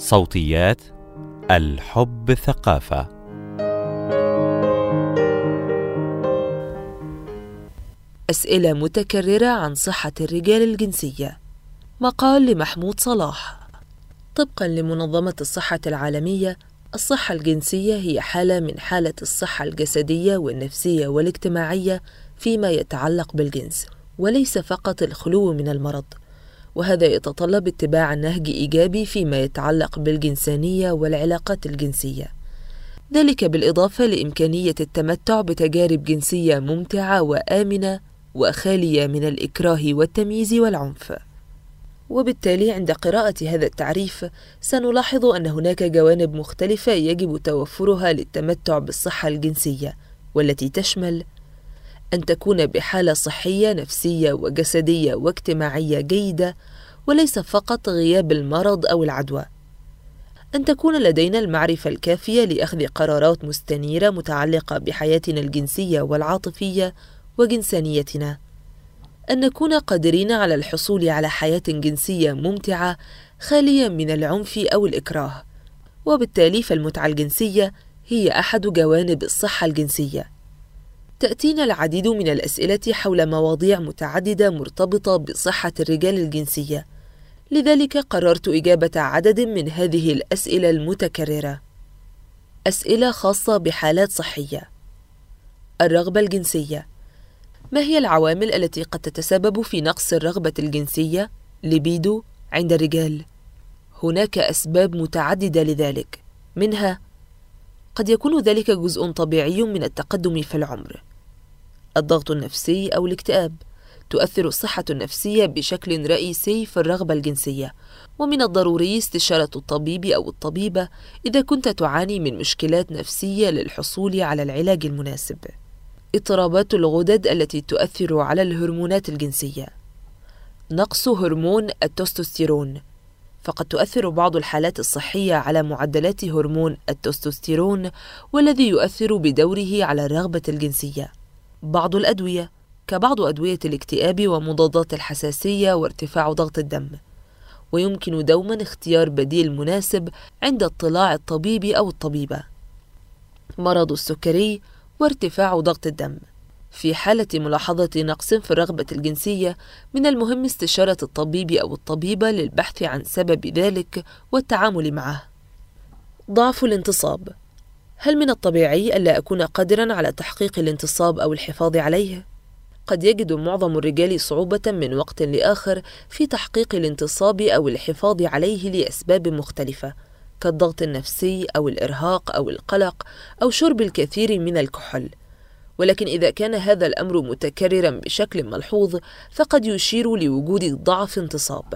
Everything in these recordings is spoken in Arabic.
صوتيات الحب ثقافة. أسئلة متكررة عن صحة الرجال الجنسية. مقال لمحمود صلاح. طبقا لمنظمة الصحة العالمية الصحة الجنسية هي حالة من حالة الصحة الجسدية والنفسية والاجتماعية فيما يتعلق بالجنس وليس فقط الخلو من المرض. وهذا يتطلب اتباع نهج إيجابي فيما يتعلق بالجنسانية والعلاقات الجنسية. ذلك بالإضافة لإمكانية التمتع بتجارب جنسية ممتعة وآمنة وخالية من الإكراه والتمييز والعنف. وبالتالي عند قراءة هذا التعريف سنلاحظ أن هناك جوانب مختلفة يجب توفرها للتمتع بالصحة الجنسية والتي تشمل أن تكون بحالة صحية نفسية وجسدية واجتماعية جيدة وليس فقط غياب المرض أو العدوى. أن تكون لدينا المعرفة الكافية لأخذ قرارات مستنيرة متعلقة بحياتنا الجنسية والعاطفية وجنسانيتنا. أن نكون قادرين على الحصول على حياة جنسية ممتعة خالية من العنف أو الإكراه. وبالتالي فالمتعة الجنسية هي أحد جوانب الصحة الجنسية. تأتينا العديد من الأسئلة حول مواضيع متعددة مرتبطة بصحة الرجال الجنسية. لذلك قررت إجابة عدد من هذه الأسئلة المتكررة. أسئلة خاصة بحالات صحية. الرغبة الجنسية. ما هي العوامل التي قد تتسبب في نقص الرغبة الجنسية؟ لبيدو عند الرجال؟ هناك أسباب متعددة لذلك. منها قد يكون ذلك جزء طبيعي من التقدم في العمر. الضغط النفسي أو الاكتئاب تؤثر الصحة النفسية بشكل رئيسي في الرغبة الجنسية. ومن الضروري استشارة الطبيب أو الطبيبة إذا كنت تعاني من مشكلات نفسية للحصول على العلاج المناسب. اضطرابات الغدد التي تؤثر على الهرمونات الجنسية. نقص هرمون التستوستيرون. فقد تؤثر بعض الحالات الصحية على معدلات هرمون التستوستيرون والذي يؤثر بدوره على الرغبة الجنسية. بعض الأدوية كبعض أدوية الاكتئاب ومضادات الحساسية وارتفاع ضغط الدم. ويمكن دوما اختيار بديل مناسب عند اطلاع الطبيب أو الطبيبة. مرض السكري وارتفاع ضغط الدم. في حالة ملاحظة نقص في الرغبة الجنسية من المهم استشارة الطبيب أو الطبيبة للبحث عن سبب ذلك والتعامل معه. ضعف الانتصاب. هل من الطبيعي ألا أكون قادرا على تحقيق الانتصاب أو الحفاظ عليه؟ قد يجد معظم الرجال صعوبة من وقت لآخر في تحقيق الانتصاب أو الحفاظ عليه لأسباب مختلفة كالضغط النفسي أو الإرهاق أو القلق أو شرب الكثير من الكحول ولكن إذا كان هذا الأمر متكررا بشكل ملحوظ فقد يشير لوجود ضعف انتصاب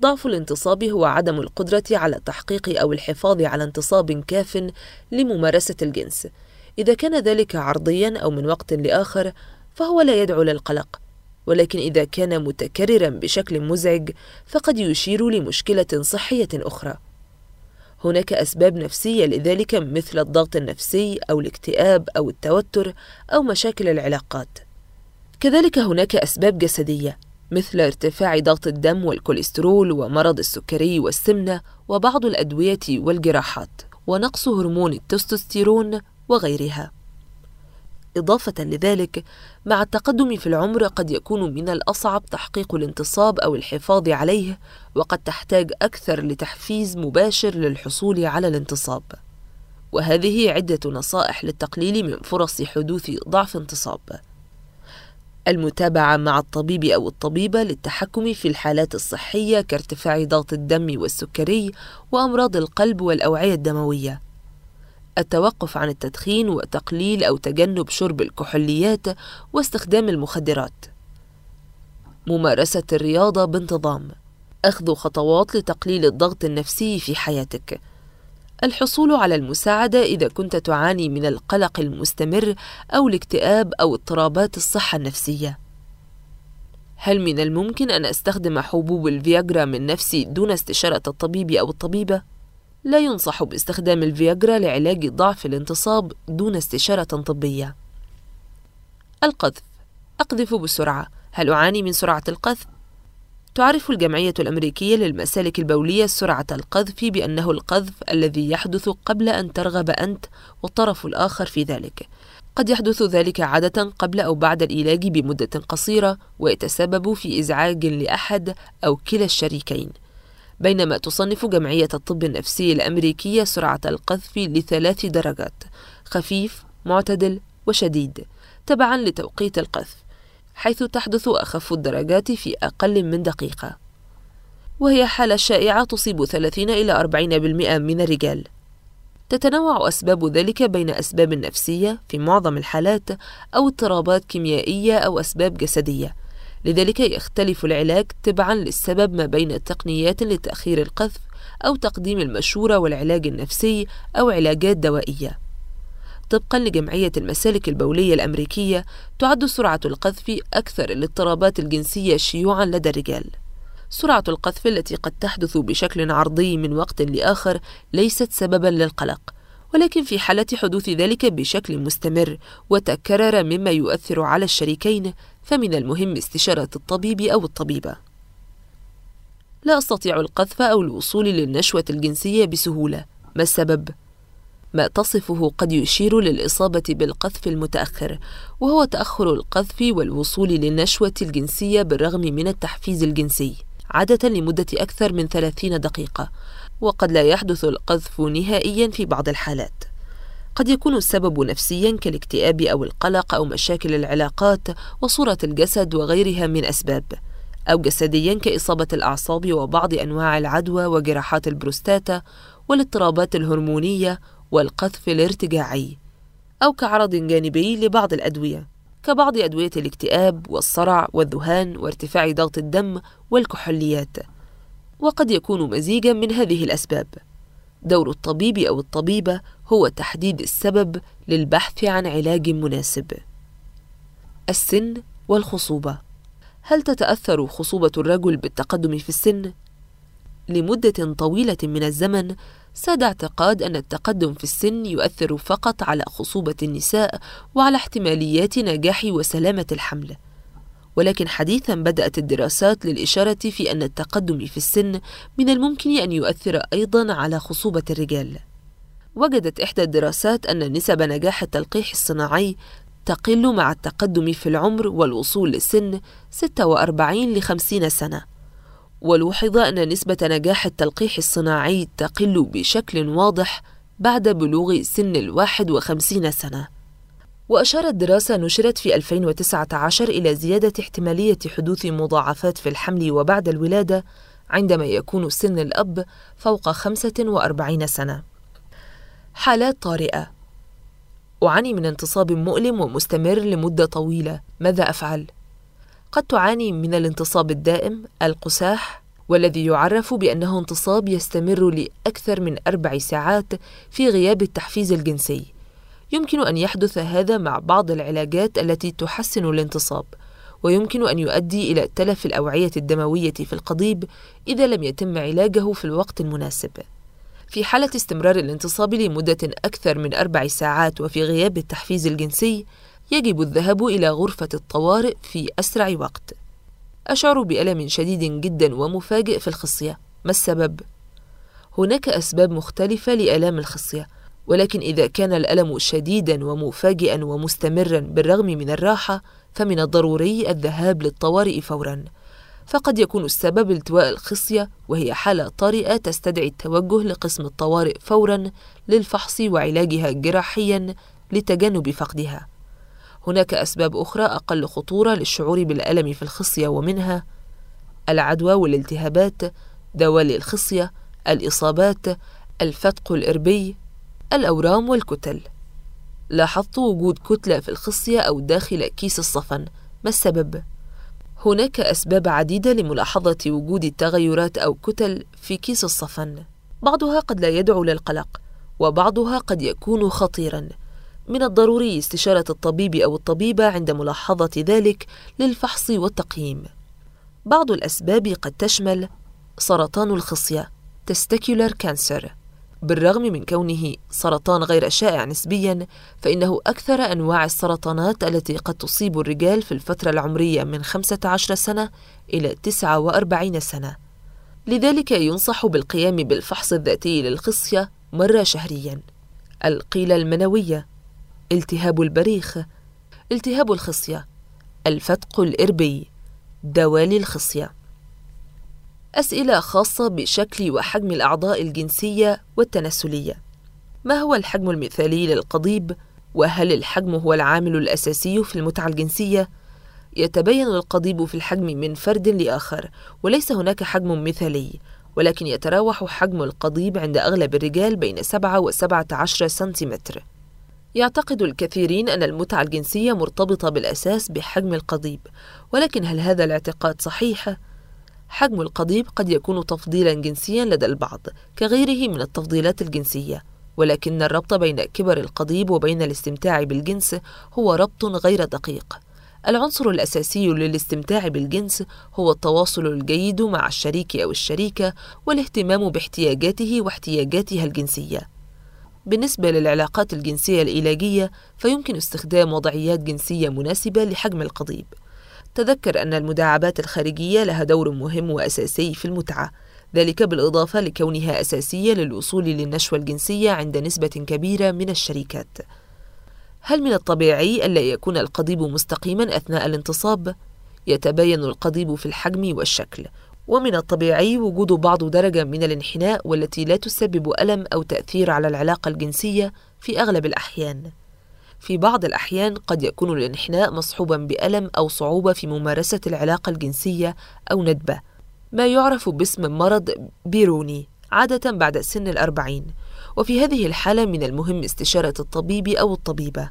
ضعف الانتصاب هو عدم القدرة على تحقيق أو الحفاظ على انتصاب كاف لممارسة الجنس. إذا كان ذلك عرضيا أو من وقت لآخر فهو لا يدعو للقلق ولكن إذا كان متكررا بشكل مزعج فقد يشير لمشكلة صحية أخرى. هناك أسباب نفسية لذلك مثل الضغط النفسي أو الاكتئاب أو التوتر أو مشاكل العلاقات. كذلك هناك أسباب جسدية. مثل ارتفاع ضغط الدم والكوليسترول ومرض السكري والسمنة وبعض الأدوية والجراحات ونقص هرمون التستوستيرون وغيرها. إضافة لذلك مع التقدم في العمر قد يكون من الأصعب تحقيق الانتصاب أو الحفاظ عليه وقد تحتاج أكثر لتحفيز مباشر للحصول على الانتصاب. وهذه عدة نصائح للتقليل من فرص حدوث ضعف انتصاب. المتابعة مع الطبيب أو الطبيبة للتحكم في الحالات الصحية كارتفاع ضغط الدم والسكري وأمراض القلب والأوعية الدموية. التوقف عن التدخين وتقليل أو تجنب شرب الكحوليات واستخدام المخدرات. ممارسة الرياضة بانتظام. أخذ خطوات لتقليل الضغط النفسي في حياتك. الحصول على المساعدة إذا كنت تعاني من القلق المستمر أو الاكتئاب أو اضطرابات الصحة النفسية. هل من الممكن أن أستخدم حبوب الفياجرا من نفسي دون استشارة الطبيب أو الطبيبة؟ لا ينصح باستخدام الفياجرا لعلاج ضعف الانتصاب دون استشارة طبية. القذف أقذف بسرعة، هل أعاني من سرعة القذف؟ تعرف الجمعية الأمريكية للمسالك البولية سرعة القذف بأنه القذف الذي يحدث قبل أن ترغب أنت والطرف الآخر في ذلك. قد يحدث ذلك عادة قبل أو بعد الإيلاج بمدة قصيرة ويتسبب في إزعاج لأحد أو كلا الشريكين. بينما تصنف جمعية الطب النفسي الأمريكية سرعة القذف لثلاث درجات: خفيف، معتدل، وشديد، تبعًا لتوقيت القذف. حيث تحدث أخف الدرجات في أقل من دقيقة. وهي حالة شائعة تصيب 30 إلى 40% من الرجال. تتنوع أسباب ذلك بين أسباب نفسية في معظم الحالات أو اضطرابات كيميائية أو أسباب جسدية. لذلك يختلف العلاج تبعا للسبب ما بين تقنيات لتأخير القذف أو تقديم المشورة والعلاج النفسي أو علاجات دوائية. طبقا لجمعية المسالك البولية الأمريكية تعد سرعة القذف أكثر الاضطرابات الجنسية شيوعا لدى الرجال. سرعة القذف التي قد تحدث بشكل عرضي من وقت لآخر ليست سببا للقلق ولكن في حالة حدوث ذلك بشكل مستمر وتكرر مما يؤثر على الشريكين فمن المهم استشارة الطبيب أو الطبيبة. لا أستطيع القذف أو الوصول للنشوة الجنسية بسهولة. ما السبب؟ ما تصفه قد يشير للإصابة بالقذف المتأخر وهو تأخر القذف والوصول للنشوة الجنسية بالرغم من التحفيز الجنسي عادة لمدة أكثر من 30 دقيقة وقد لا يحدث القذف نهائيا في بعض الحالات. قد يكون السبب نفسيا كالاكتئاب أو القلق أو مشاكل العلاقات وصورة الجسد وغيرها من أسباب أو جسديا كإصابة الأعصاب وبعض أنواع العدوى وجراحات البروستاتا والاضطرابات الهرمونية والقذف الارتجاعي أو كعرض جانبي لبعض الأدوية كبعض أدوية الاكتئاب والصرع والذهان وارتفاع ضغط الدم والكحوليات. وقد يكون مزيجا من هذه الأسباب. دور الطبيب أو الطبيبة هو تحديد السبب للبحث عن علاج مناسب. السن والخصوبة. هل تتأثر خصوبة الرجل بالتقدم في السن؟ لمدة طويلة من الزمن ساد اعتقاد أن التقدم في السن يؤثر فقط على خصوبة النساء وعلى احتماليات نجاح وسلامة الحمل. ولكن حديثا بدأت الدراسات للإشارة في أن التقدم في السن من الممكن أن يؤثر أيضا على خصوبة الرجال. وجدت إحدى الدراسات أن نسب نجاح التلقيح الصناعي تقل مع التقدم في العمر والوصول لسن 46 ل 50 سنة. ولوحظ أن نسبة نجاح التلقيح الصناعي تقل بشكل واضح بعد بلوغ سن الواحد وخمسين سنة وأشارت دراسة نشرت في 2019 إلى زيادة احتمالية حدوث مضاعفات في الحمل وبعد الولادة عندما يكون سن الأب فوق 45 سنة. حالات طارئة أعاني من انتصاب مؤلم ومستمر لمدة طويلة، ماذا أفعل؟ قد تعاني من الانتصاب الدائم القساح والذي يعرف بأنه انتصاب يستمر لأكثر من أربع ساعات في غياب التحفيز الجنسي. يمكن أن يحدث هذا مع بعض العلاجات التي تحسن الانتصاب ويمكن أن يؤدي إلى تلف الأوعية الدموية في القضيب إذا لم يتم علاجه في الوقت المناسب. في حالة استمرار الانتصاب لمدة أكثر من أربع ساعات وفي غياب التحفيز الجنسي يجب الذهاب إلى غرفة الطوارئ في أسرع وقت. أشعر بألم شديد جدا ومفاجئ في الخصية، ما السبب؟ هناك أسباب مختلفة لآلام الخصية، ولكن إذا كان الألم شديدا ومفاجئا ومستمرا بالرغم من الراحة، فمن الضروري الذهاب للطوارئ فورا. فقد يكون السبب التواء الخصية وهي حالة طارئة تستدعي التوجه لقسم الطوارئ فورا للفحص وعلاجها جراحيا لتجنب فقدها. هناك أسباب أخرى أقل خطورة للشعور بالألم في الخصية ومنها العدوى والالتهابات دوالي الخصية الإصابات الفتق الإربي الأورام والكتل. لاحظت وجود كتلة في الخصية أو داخل كيس الصفن. ما السبب؟ هناك أسباب عديدة لملاحظة وجود التغيرات أو كتل في كيس الصفن. بعضها قد لا يدعو للقلق وبعضها قد يكون خطيراً. من الضروري استشارة الطبيب أو الطبيبة عند ملاحظة ذلك للفحص والتقييم. بعض الأسباب قد تشمل سرطان الخصية testicular cancer. بالرغم من كونه سرطان غير شائع نسبيا فإنه أكثر أنواع السرطانات التي قد تصيب الرجال في الفترة العمرية من 15 سنة إلى 49 سنة. لذلك ينصح بالقيام بالفحص الذاتي للخصية مرة شهريا. القيلة المنوية التهاب البريخ التهاب الخصية الفتق الإربي دوالي الخصية أسئلة خاصة بشكل وحجم الأعضاء الجنسية والتناسلية ما هو الحجم المثالي للقضيب؟ وهل الحجم هو العامل الأساسي في المتعة الجنسية؟ يتبين القضيب في الحجم من فرد لآخر وليس هناك حجم مثالي ولكن يتراوح حجم القضيب عند أغلب الرجال بين 7 و 17 سنتيمتر يعتقد الكثيرين أن المتعة الجنسية مرتبطة بالأساس بحجم القضيب ولكن هل هذا الاعتقاد صحيح؟ حجم القضيب قد يكون تفضيلا جنسيا لدى البعض كغيره من التفضيلات الجنسية ولكن الربط بين كبر القضيب وبين الاستمتاع بالجنس هو ربط غير دقيق العنصر الأساسي للاستمتاع بالجنس هو التواصل الجيد مع الشريك أو الشريكة والاهتمام باحتياجاته واحتياجاتها الجنسية. بالنسبة للعلاقات الجنسية العلاجية فيمكن استخدام وضعيات جنسية مناسبة لحجم القضيب. تذكر أن المداعبات الخارجية لها دور مهم وأساسي في المتعة، ذلك بالإضافة لكونها أساسية للوصول للنشوة الجنسية عند نسبة كبيرة من الشريكات. هل من الطبيعي ألا يكون القضيب مستقيما أثناء الانتصاب؟ يتباين القضيب في الحجم والشكل ومن الطبيعي وجود بعض درجة من الانحناء والتي لا تسبب ألم أو تأثير على العلاقة الجنسية في أغلب الأحيان. في بعض الأحيان قد يكون الانحناء مصحوبا بألم أو صعوبة في ممارسة العلاقة الجنسية أو ندبة. ما يعرف باسم مرض بيروني عادة بعد سن الأربعين وفي هذه الحالة من المهم استشارة الطبيب أو الطبيبة.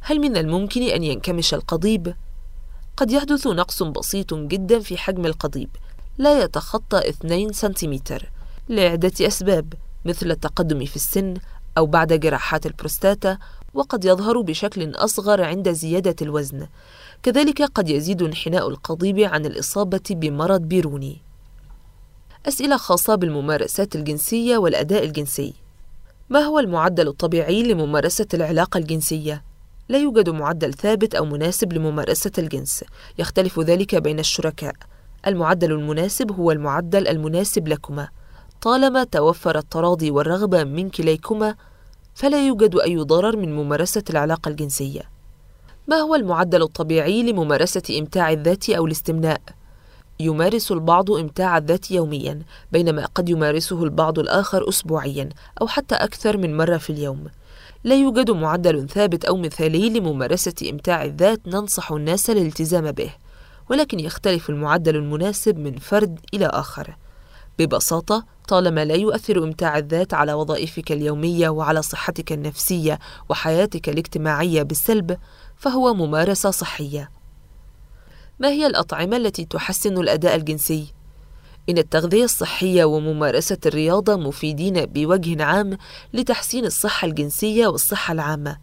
هل من الممكن أن ينكمش القضيب؟ قد يحدث نقص بسيط جدا في حجم القضيب لا يتخطى 2 سنتيمتر. لعدة أسباب مثل التقدم في السن أو بعد جراحات البروستاتا وقد يظهر بشكل أصغر عند زيادة الوزن. كذلك قد يزيد انحناء القضيب عن الإصابة بمرض بيروني. أسئلة خاصة بالممارسات الجنسية والأداء الجنسي. ما هو المعدل الطبيعي لممارسة العلاقة الجنسية؟ لا يوجد معدل ثابت أو مناسب لممارسة الجنس. يختلف ذلك بين الشركاء. المعدل المناسب هو المعدل المناسب لكما. طالما توفر التراضي والرغبة من كليكما فلا يوجد أي ضرر من ممارسة العلاقة الجنسية. ما هو المعدل الطبيعي لممارسة إمتاع الذات أو الاستمناء؟ يمارس البعض إمتاع الذات يوميا بينما قد يمارسه البعض الآخر أسبوعيا أو حتى أكثر من مرة في اليوم. لا يوجد معدل ثابت أو مثالي لممارسة إمتاع الذات ننصح الناس الالتزام به ولكن يختلف المعدل المناسب من فرد إلى آخر. ببساطة طالما لا يؤثر إمتاع الذات على وظائفك اليومية وعلى صحتك النفسية وحياتك الاجتماعية بالسلب فهو ممارسة صحية. ما هي الأطعمة التي تحسن الأداء الجنسي؟ إن التغذية الصحية وممارسة الرياضة مفيدين بوجه عام لتحسين الصحة الجنسية والصحة العامة،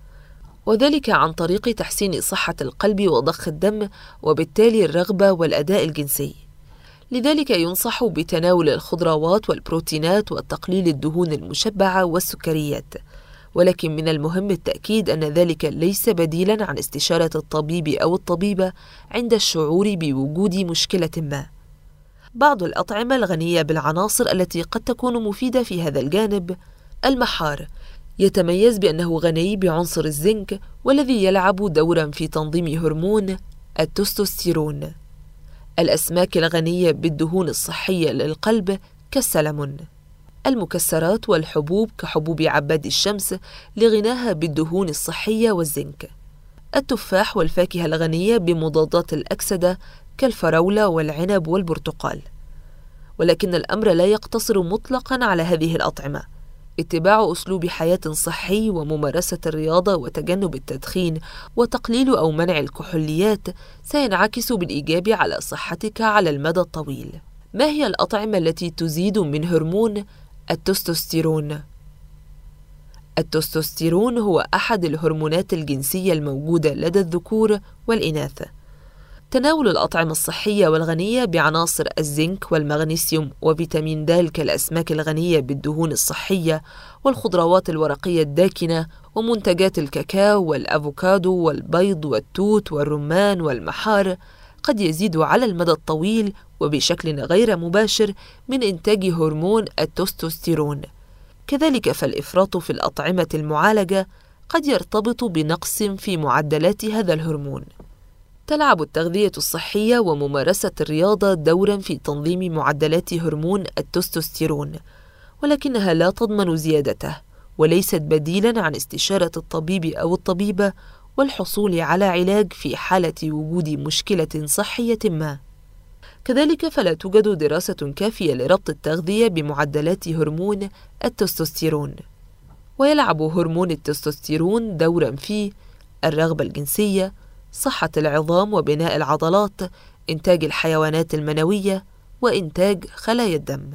وذلك عن طريق تحسين صحة القلب وضخ الدم وبالتالي الرغبة والأداء الجنسي. لذلك ينصح بتناول الخضروات والبروتينات وتقليل الدهون المشبعة والسكريات. ولكن من المهم التأكيد أن ذلك ليس بديلا عن استشارة الطبيب أو الطبيبة عند الشعور بوجود مشكلة ما. بعض الأطعمة الغنية بالعناصر التي قد تكون مفيدة في هذا الجانب المحار. يتميز بأنه غني بعنصر الزنك والذي يلعب دورا في تنظيم هرمون التستوستيرون. الأسماك الغنية بالدهون الصحية للقلب كالسلمون. المكسرات والحبوب كحبوب عباد الشمس لغناها بالدهون الصحية والزنك. التفاح والفاكهة الغنية بمضادات الأكسدة كالفراولة والعنب والبرتقال. ولكن الأمر لا يقتصر مطلقا على هذه الأطعمة. اتباع أسلوب حياة صحي وممارسة الرياضة وتجنب التدخين وتقليل أو منع الكحوليات سينعكس بالإيجاب على صحتك على المدى الطويل. ما هي الأطعمة التي تزيد من هرمون التستوستيرون. التستوستيرون هو أحد الهرمونات الجنسية الموجودة لدى الذكور والإناث. تناول الأطعمة الصحية والغنية بعناصر الزنك والمغنيسيوم وفيتامين د كالأسماك الغنية بالدهون الصحية والخضروات الورقية الداكنة ومنتجات الكاكاو والأفوكادو والبيض والتوت والرمان والمحار قد يزيد على المدى الطويل وبشكل غير مباشر من إنتاج هرمون التستوستيرون كذلك فالإفراط في الأطعمة المعالجة قد يرتبط بنقص في معدلات هذا الهرمون. تلعب التغذية الصحية وممارسة الرياضة دورا في تنظيم معدلات هرمون التستوستيرون ولكنها لا تضمن زيادته وليست بديلا عن استشارة الطبيب أو الطبيبة والحصول على علاج في حالة وجود مشكلة صحية ما. كذلك فلا توجد دراسة كافية لربط التغذية بمعدلات هرمون التستوستيرون. ويلعب هرمون التستوستيرون دورا في الرغبة الجنسية صحة العظام وبناء العضلات إنتاج الحيوانات المنوية وإنتاج خلايا الدم.